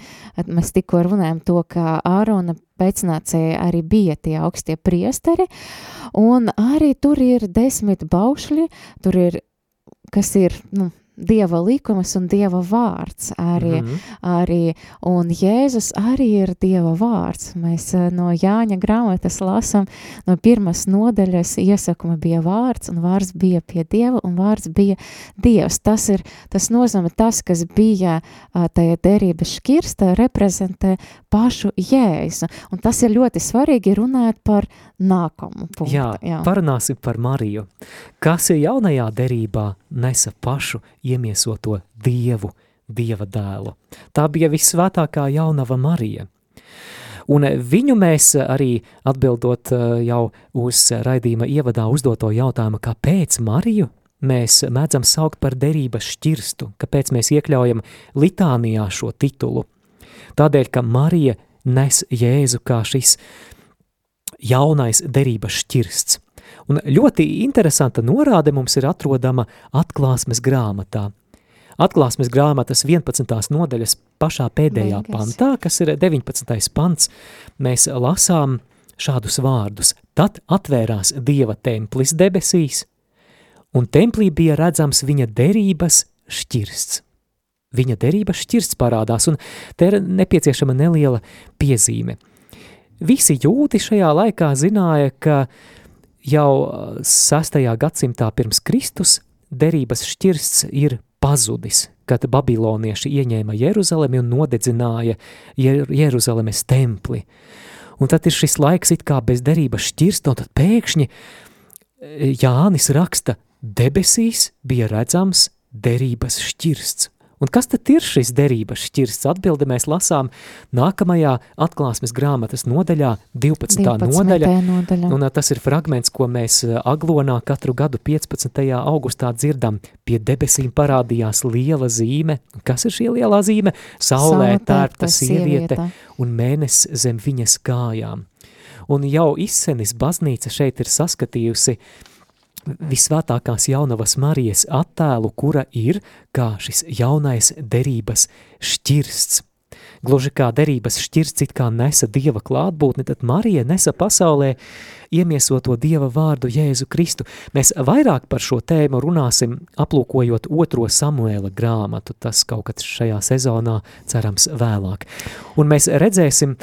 mēs tikko runājam to, ka Ārona pēcnācēji arī bija tie augstie priesteri, un arī tur ir desmit baušļi, tur ir, kas ir, nu, Dieva likums un Dieva vārds arī, mm -hmm. arī, un Jēzus arī ir Dieva vārds. Mēs eh, no Jāņa grāmatas lasam, no pirmas nodaļas iesakuma bija vārds, un vārds bija pie Dieva, un vārds bija Dievs. Tas ir, tas nozīmē tas, kas bija tajā derības škirsta, reprezentē pašu Jēzu, un tas ir ļoti svarīgi runāt par nākamu punktu. Jā, jā. parunāsim par Mariju. Kas ir jaunajā derībā nesa pašu iemiesoto Dievu, Dieva dēlu. Tā bija visvētākā jaunava Marija. Un viņu mēs arī atbildot eh, jau uz raidījuma ievadā uzdoto jautājumu, kāpēc Mariju mēs mēdzam saukt par derības šķirstu, kāpēc mēs iekļaujam litānijā šo titulu. Tādēļ, ka Marija nes Jēzu kā šis jaunais derības šķirsts. Un ļoti interesanta norāde mums ir atrodama atklāsmes grāmatā. Atklāsmes grāmatas 11. nodaļas pašā pēdējā Beigas. pantā, kas ir 19. pants, mēs lasām šādus vārdus. Tad atvērās Dieva templis debesīs, un templī bija redzams viņa derības šķirsts. Viņa derības šķirsts parādās, un te ir nepieciešama neliela piezīme. Visi jūti šajā laikā zināja, ka uh, jau 6. gadsimtā pirms Kristus derības šķirsts ir pazudis, kad babilonieši ieņēma Jeruzalemi un nodedzināja Jer Jeruzalemes templi. Un tad ir šis laiks it kā bez derības šķirsta, un tad pēkšņi Jānis raksta, debesīs bija redzams derības šķirsts. Un kas tad ir šis derības šķirsts? Atbildi mēs lasām nākamajā atklāsmes grāmatas nodaļā, 12. 12. nodaļa. nodaļa. Un tas ir fragments, ko mēs Aglonā katru gadu 15. augustā dzirdam. Pie debesīm parādījās liela zīme. Kas ir šī lielā zīme? Saulē tērpta sieviete un mēnesis zem viņas kājām. Un jau izsenis baznīca šeit ir saskatījusi uh, visvētākās jaunavas Marijas attēlu, kura ir kā šis jaunais derības šķirsts. Gluži kā derības šķirsts it kā nesa Dieva klātbūtni, tad Marija nesa pasaulē iemiesoto Dieva vārdu Jēzu Kristu. Mēs vairāk par šo tēmu runāsim, aplūkojot otro Samuēla grāmatu, tas kaut kad šajā sezonā cerams vēlāk. Un mēs redzēsim,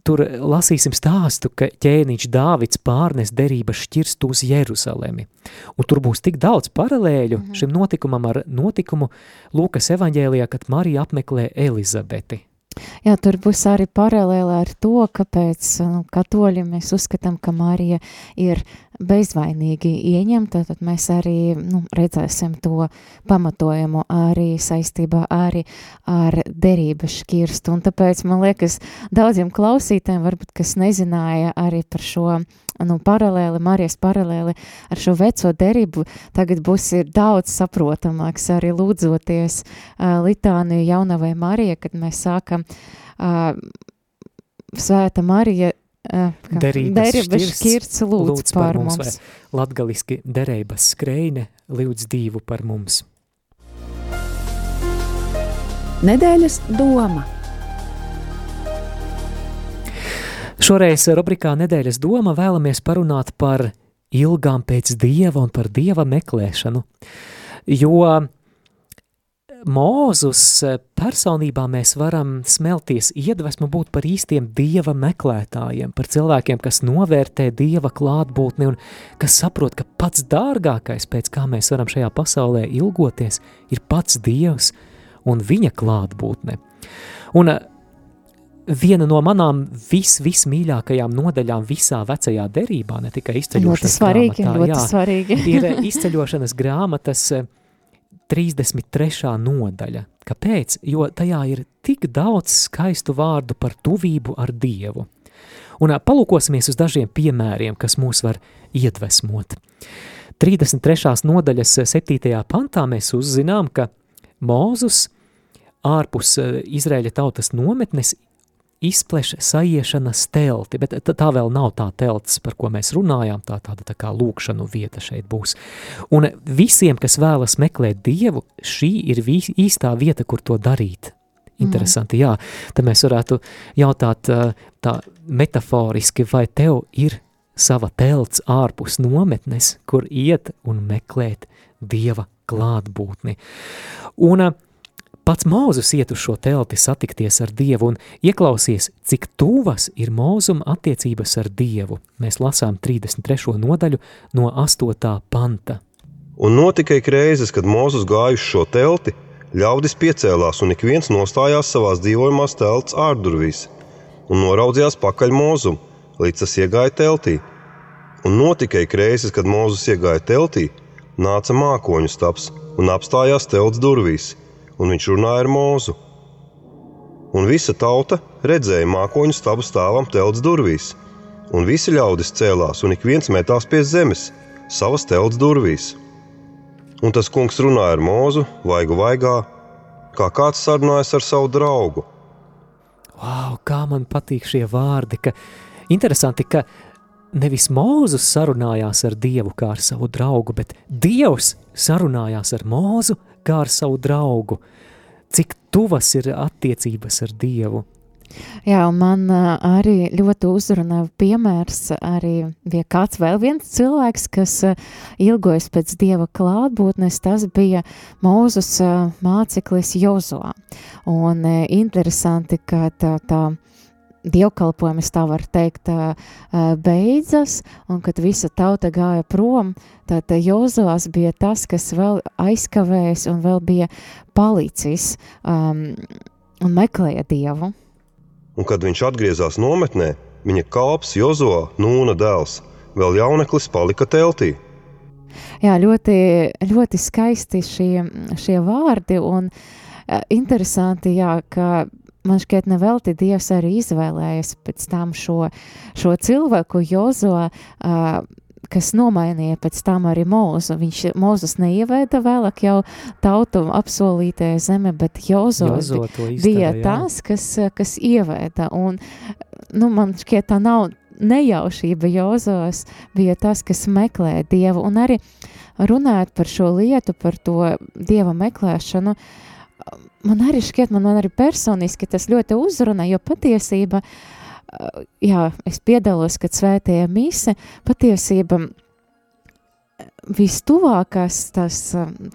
tur lasīsim stāstu, ka ķēniņš Dāvids pārnes derības šķirstu uz Jeruzalemi. Un tur būs tik daudz paralēļu -hmm. šim notikumam ar notikumu Lūkas evaņģēlijā, kad Marija apmeklē Elizabeti. Jā, tur būs arī paralēli ar to, kāpēc nu, katoļi mēs uzskatām, ka Marija ir bezvainīgi ieņemta, tad mēs arī nu, redzēsim to pamatojumu arī saistībā arī ar derības šķirstu. Un tāpēc man liekas, daudziem klausītēm, varbūt, kas nezināja arī par šo nu, paralēli, Marijas paralēli ar šo veco derību, tagad būs ir daudz saprotamāks arī lūdzoties uh, litāniju jaunavai Marija, kad mēs sākam uh, Svēta Marija uh, derības, šķirts lūdz, lūdz par, mums. mums. Latgaliski derības skreine lūdz divu par mums. Nedēļas doma – Šoreiz rubrikā Nedēļas doma vēlamies parunāt par ilgām pēc dieva un par dieva meklēšanu, jo Mūzus personībā mēs varam smelties iedvesmu būt par īstiem dieva meklētājiem, par cilvēkiem, kas novērtē dieva klātbūtni un kas saprot, ka pats dārgākais, pēc kā mēs varam šajā pasaulē ilgoties, ir pats dievs un viņa klātbūtne. Un viena no manām vis, vismīļākajām nodaļām visā vecajā derībā, ne tikai Ļoti izceļošanas svarīgi, grāmatā. ļoti jā, svarīgi. ir izceļošanas grāmatas eh, 33. nodaļa. Kāpēc? Jo tajā ir tik daudz skaistu vārdu par tuvību ar Dievu. Un palūkosimies uz dažiem piemēriem, kas mūs var iedvesmot. 33. nodaļas 7. pantā mēs uzzinām, ka Mūzus ārpus Izraēļa tautas nometnes izpleš saiešanas telti, bet tā, vēl nav tā telts, par ko mēs runājām, tā tāda tā kā lūkšanu vieta šeit būs. Un visiem, kas vēlas meklēt Dievu, šī ir īstā vieta, kur to darīt. Interesanti, jā. Tad mēs varētu jautāt tā metaforiski, vai tev ir sava telts ārpus nometnes, kur iet un meklēt Dieva klātbūtni. Un ā, Pats Mūzes iet uz šo telti satikties ar Dievu un ieklausies, cik tuvas ir mūzuma attiecības ar Dievu. Mēs lasām 33. nodaļu no 8. panta. Un notika ik reizes, kad Mozus gāja uz šo telti, ļaudis piecēlās un ik viens nostājās savās dzīvojamās telts ārdurvīs un noraudzījās pakaļ mūzumu, līdz tas iegāja teltī. Un notika ik reizes, kad Mozus iegāja teltī, nāca mākoņu stāps un apstājās telts durvīs, un viņš runāja ar mūzu. Un visa tauta redzēja mākoņu stabu stāvam telts durvīs, un visi ļaudis cēlās, un ik viens metās pie zemes, savas telts durvīs. Un tas kungs runāja ar mūzu, vaigu vaigā, kā kāds sarunājas ar savu draugu. Wow, kā man patīk šie vārdi, ka interesanti, ka nevis Mūzus sarunājās ar Dievu kā ar savu draugu, bet Dievs sarunājās ar Mūzu kā ar savu draugu. Cik tuvas ir attiecības ar Dievu? Jā, un man arī ļoti uzrunā piemērs, arī bija kāds vēl viens cilvēks, kas ilgojas pēc Dieva klātbūtnes, tas bija Mūzus māceklis Jozoā. Un interesanti, ka tā, tā dievkalpojums, tā var teikt, beidzas, un kad visa tauta gāja prom, tad Jozovs bija tas, kas vēl aizkavējas un vēl bija palicis um, un meklēja Dievu. Un kad viņš atgriezās nometnē, viņa kalps Jozo, Nūna dēls, vēl jauneklis palika teltī. Jā, ļoti, ļoti skaisti šie, šie vārdi un interesanti, jā, ka man šķiet nevelti Dievs arī izvēlējies pēc tam šo, šo cilvēku Jozo, uh, kas nomainīja pēc tam arī mūzu. Viņš mūzus neievēda vēlāk jau tautu apsolītajā zeme, bet Jozo, bija tas, kas, kas ievēda. Un, nu, man šķiet, tā nav nejaušība. Jozos bija tas, kas meklē dievu. Un arī runājot par šo lietu, par to dieva meklēšanu, man arī šķiet, man, man arī personiski tas ļoti uzrunā, jo patiesība, jā, es piedalos, kad svētajā mise, patiesība vistuvākās tas,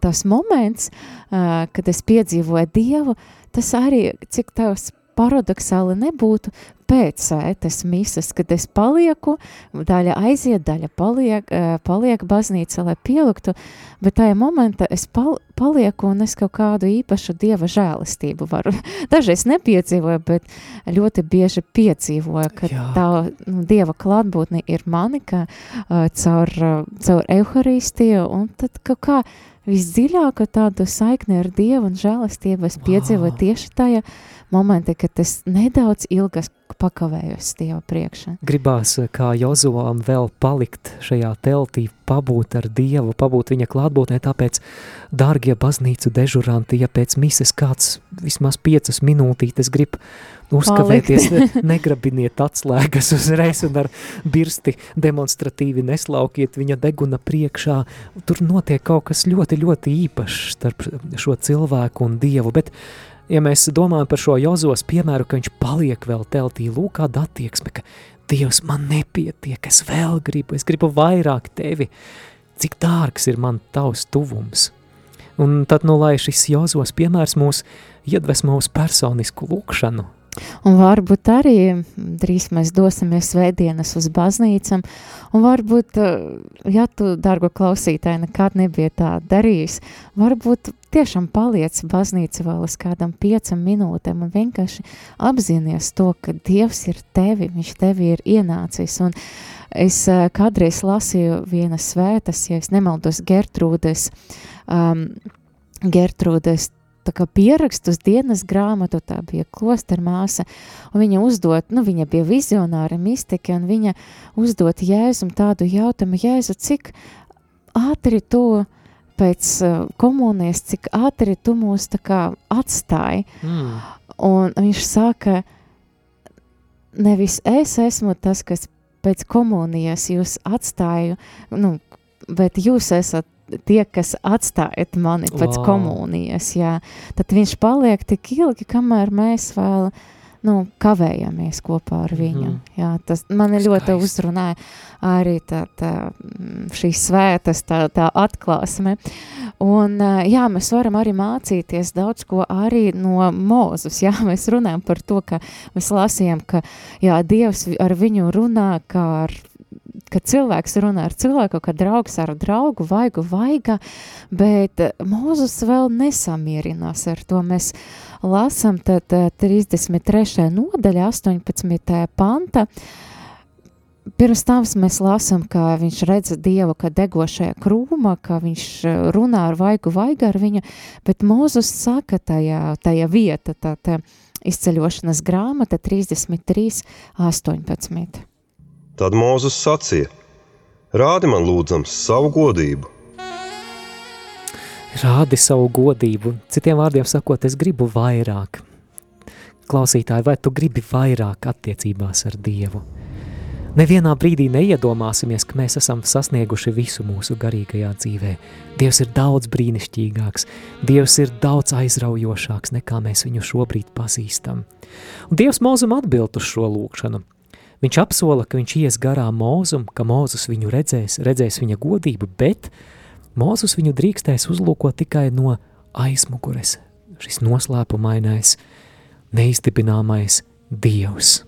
tas moments, kad es piedzīvoju Dievu, tas arī, cik tavs paradoxāli nebūtu, pēc svētas mises, kad es palieku, daļa aiziet, daļa paliek, ā, paliek baznīca, lai pieliktu, bet tajā momentā es pal palieku un es kaut kādu īpašu Dieva žēlistību varu. Dažreiz nepiedzīvoju, bet ļoti bieži piedzīvoju, ka Jā. tā nu, Dieva klātbūtne ir mani, ka uh, caur, uh, caur Euharistiju, un tad kaut kā visdziļāko tādu saikni ar Dievu un žēlistību es piedzīvoju Vau. tieši tajā momentā, kad es nedaudz ilgas pakavējos Dieva priekšā. Gribās, kā Jozovam, vēl palikt šajā teltī, pabūt ar Dievu, pabūt viņa klātbūtnē, tāpēc, dārgie baznīcu dežuranti, ja pēc mises kāds vismaz piecas minūtītes grib uzkavēties, ne, negrabiniet atslēgas uzreiz un ar birsti demonstratīvi neslaukiet viņa deguna priekšā. Tur notiek kaut kas ļoti, ļoti īpašs starp šo cilvēku un Dievu, bet ja mēs domājam par šo Jozos piemēru, ka viņš paliek vēl teltī, lūk, kāda attieksme, ka Dievs man nepietiek, es vēl gribu, es gribu vairāk tevi, cik dārgs ir man tavs tuvums. Un tad, nu, lai šis Jozos piemērs mūs iedvesmo uz personisku lūkšanu, Un varbūt arī drīz mēs dosimies svētdienas uz baznīcam, un varbūt, ja tu, dargo klausītāji, nekad nebija tā darījis, varbūt tiešām paliec baznīca vēl uz kādam piecam minūtēm un vienkārši apzinies to, ka Dievs ir tevi, viņš tevi ir ienācis, un es kādreiz lasīju vienas svētas, ja es nemaldos Gertrūdes, um, Gertrūdes tā kā pierakstus dienas grāmatu, tā bija kloster māsa, un viņa uzdot, nu, viņa bija vizionāra mistike, un viņa uzdot Jēzum tādu jautājumu, Jēzu, cik ātri tu pēc uh, komunijas, cik ātri tu mūs tā kā atstāji, mm. un viņš saka, nevis es esmu tas, kas pēc komunijas jūs atstāju, nu, bet jūs esat tie, kas atstājat mani pēc wow. komunijas, jā, tad viņš paliek tik ilgi, kamēr mēs vēl, nu, kavējamies kopā ar viņu. Mm -hmm. Jā, tas mani Skaisti. ļoti uzrunāja arī tā, tā, šīs svētas, tā, tā atklāsme. Un, jā, mēs varam arī mācīties daudz ko arī no Mūzus. Jā, mēs runājam par to, ka mēs lasījām, ka jā, Dievs ar viņu runā kā ar kad cilvēks runā ar cilvēku, kad draugs ar draugu, vaigu vaiga, bet Mūzus vēl nesamierinās ar to. Mēs lasam tad 33. nodaļa, 18. panta, Pirms tam mēs lasām, ka viņš redz dievu, ka degošajā krūmā, ka viņš runā ar vaigu vaigu ar viņu, bet Mūzus saka tajā, tajā vieta, tā, tā izceļošanas grāmata 33, 18. Tad Mūzes sacīja: Rādi man, lūdzams, savu godību. Rādi savu godību, citiem vārdiem sakot, es gribu vairāk. Klausītāji, vai tu gribi vairāk attiecībās ar Dievu? Nevienā brīdī neiedomāsimies, ka mēs esam sasnieguši visu mūsu garīgajā dzīvē. Dievs ir daudz brīnišķīgāks, Dievs ir daudz aizraujošāks, nekā mēs viņu šobrīd pazīstam. Un Dievs mūzum atbild uz šo lūkšanu. Viņš apsola, ka viņš ies garām mūzum, ka Mūzus viņu redzēs, redzēs viņa godību, bet Mūzus viņu drīkstēs uzlūkot tikai no aizmugures. Šis noslēpumainais, neiztipināmais Dievs.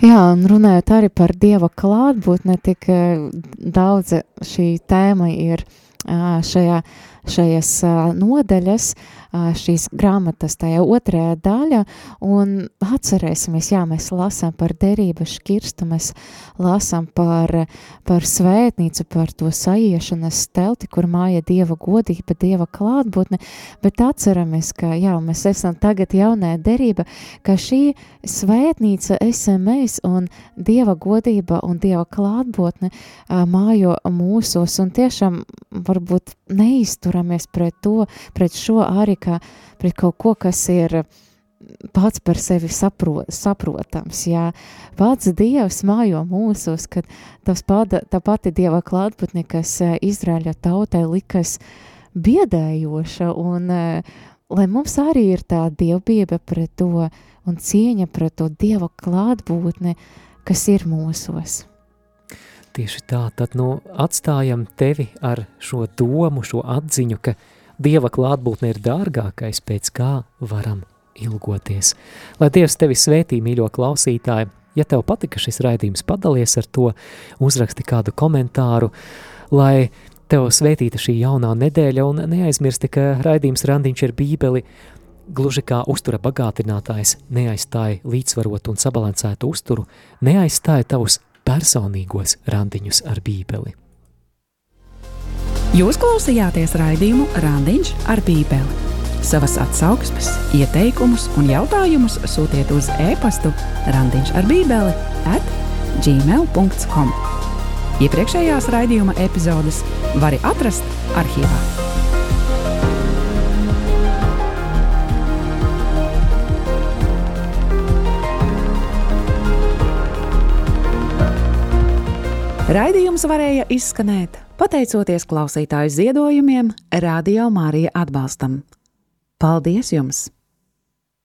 Jā, un runājot arī par Dieva klātbūtni, tik eh, daudz šī tēma ir šajā, šajās nodaļas, šīs grāmatas tajā otrajā daļa, un atcerēsimies, jā, mēs lasām par derības škirstu, mēs lasām par, par svētnīcu, par to saiešanas telti, kur māja Dieva godība, Dieva klātbūtne, bet atceramies, ka, jā, mēs esam tagad jaunā derība, ka šī svētnīca esam mēs, un Dieva godība un Dieva klātbūtne mājo mūsos, un tiešām varbūt neizturamies pret to, pret šo arī kā pret kaut ko, kas ir pats par sevi sapro, saprotams, jā, pats Dievs mājo mūsos, kad pada, tā pati Dieva klātbūtne, kas eh, Izraēļa tautai likas biedējoša, un eh, lai mums arī ir tā dievbība pret to un cieņa pret to Dieva klātbūtni, kas ir mūsos. Tieši tā, tad nu atstājam tevi ar šo domu, šo atziņu, ka Dieva klātbūtne ir dārgākais, pēc kā varam ilgoties. Lai Dievs tevi svētī, mīļo klausītāji, ja tev patika šis raidījums, padalies ar to, uzraksti kādu komentāru, lai tev svētīta šī jaunā nedēļa un neaizmirsti, ka raidījums randiņš ir bībeli, gluži kā uztura bagātinātājs neaizstāja līdzsvarotu un sabalansētu uzturu, neaizstāja tavus personīgos randiņus ar bībeli. Jūs klausījāties raidījumu Randiņš ar Bībeli. Savas atsauksmes, ieteikumus un jautājumus sūtiet uz e-pastu Randiņš ar Bībeli at gmail.com. Iepriekšējās raidījuma epizodes var atrast arhīvā. Raidījums varēja izskanēt pateicoties klausītāju ziedojumiem, Radio Mārija atbalstam. Paldies jums!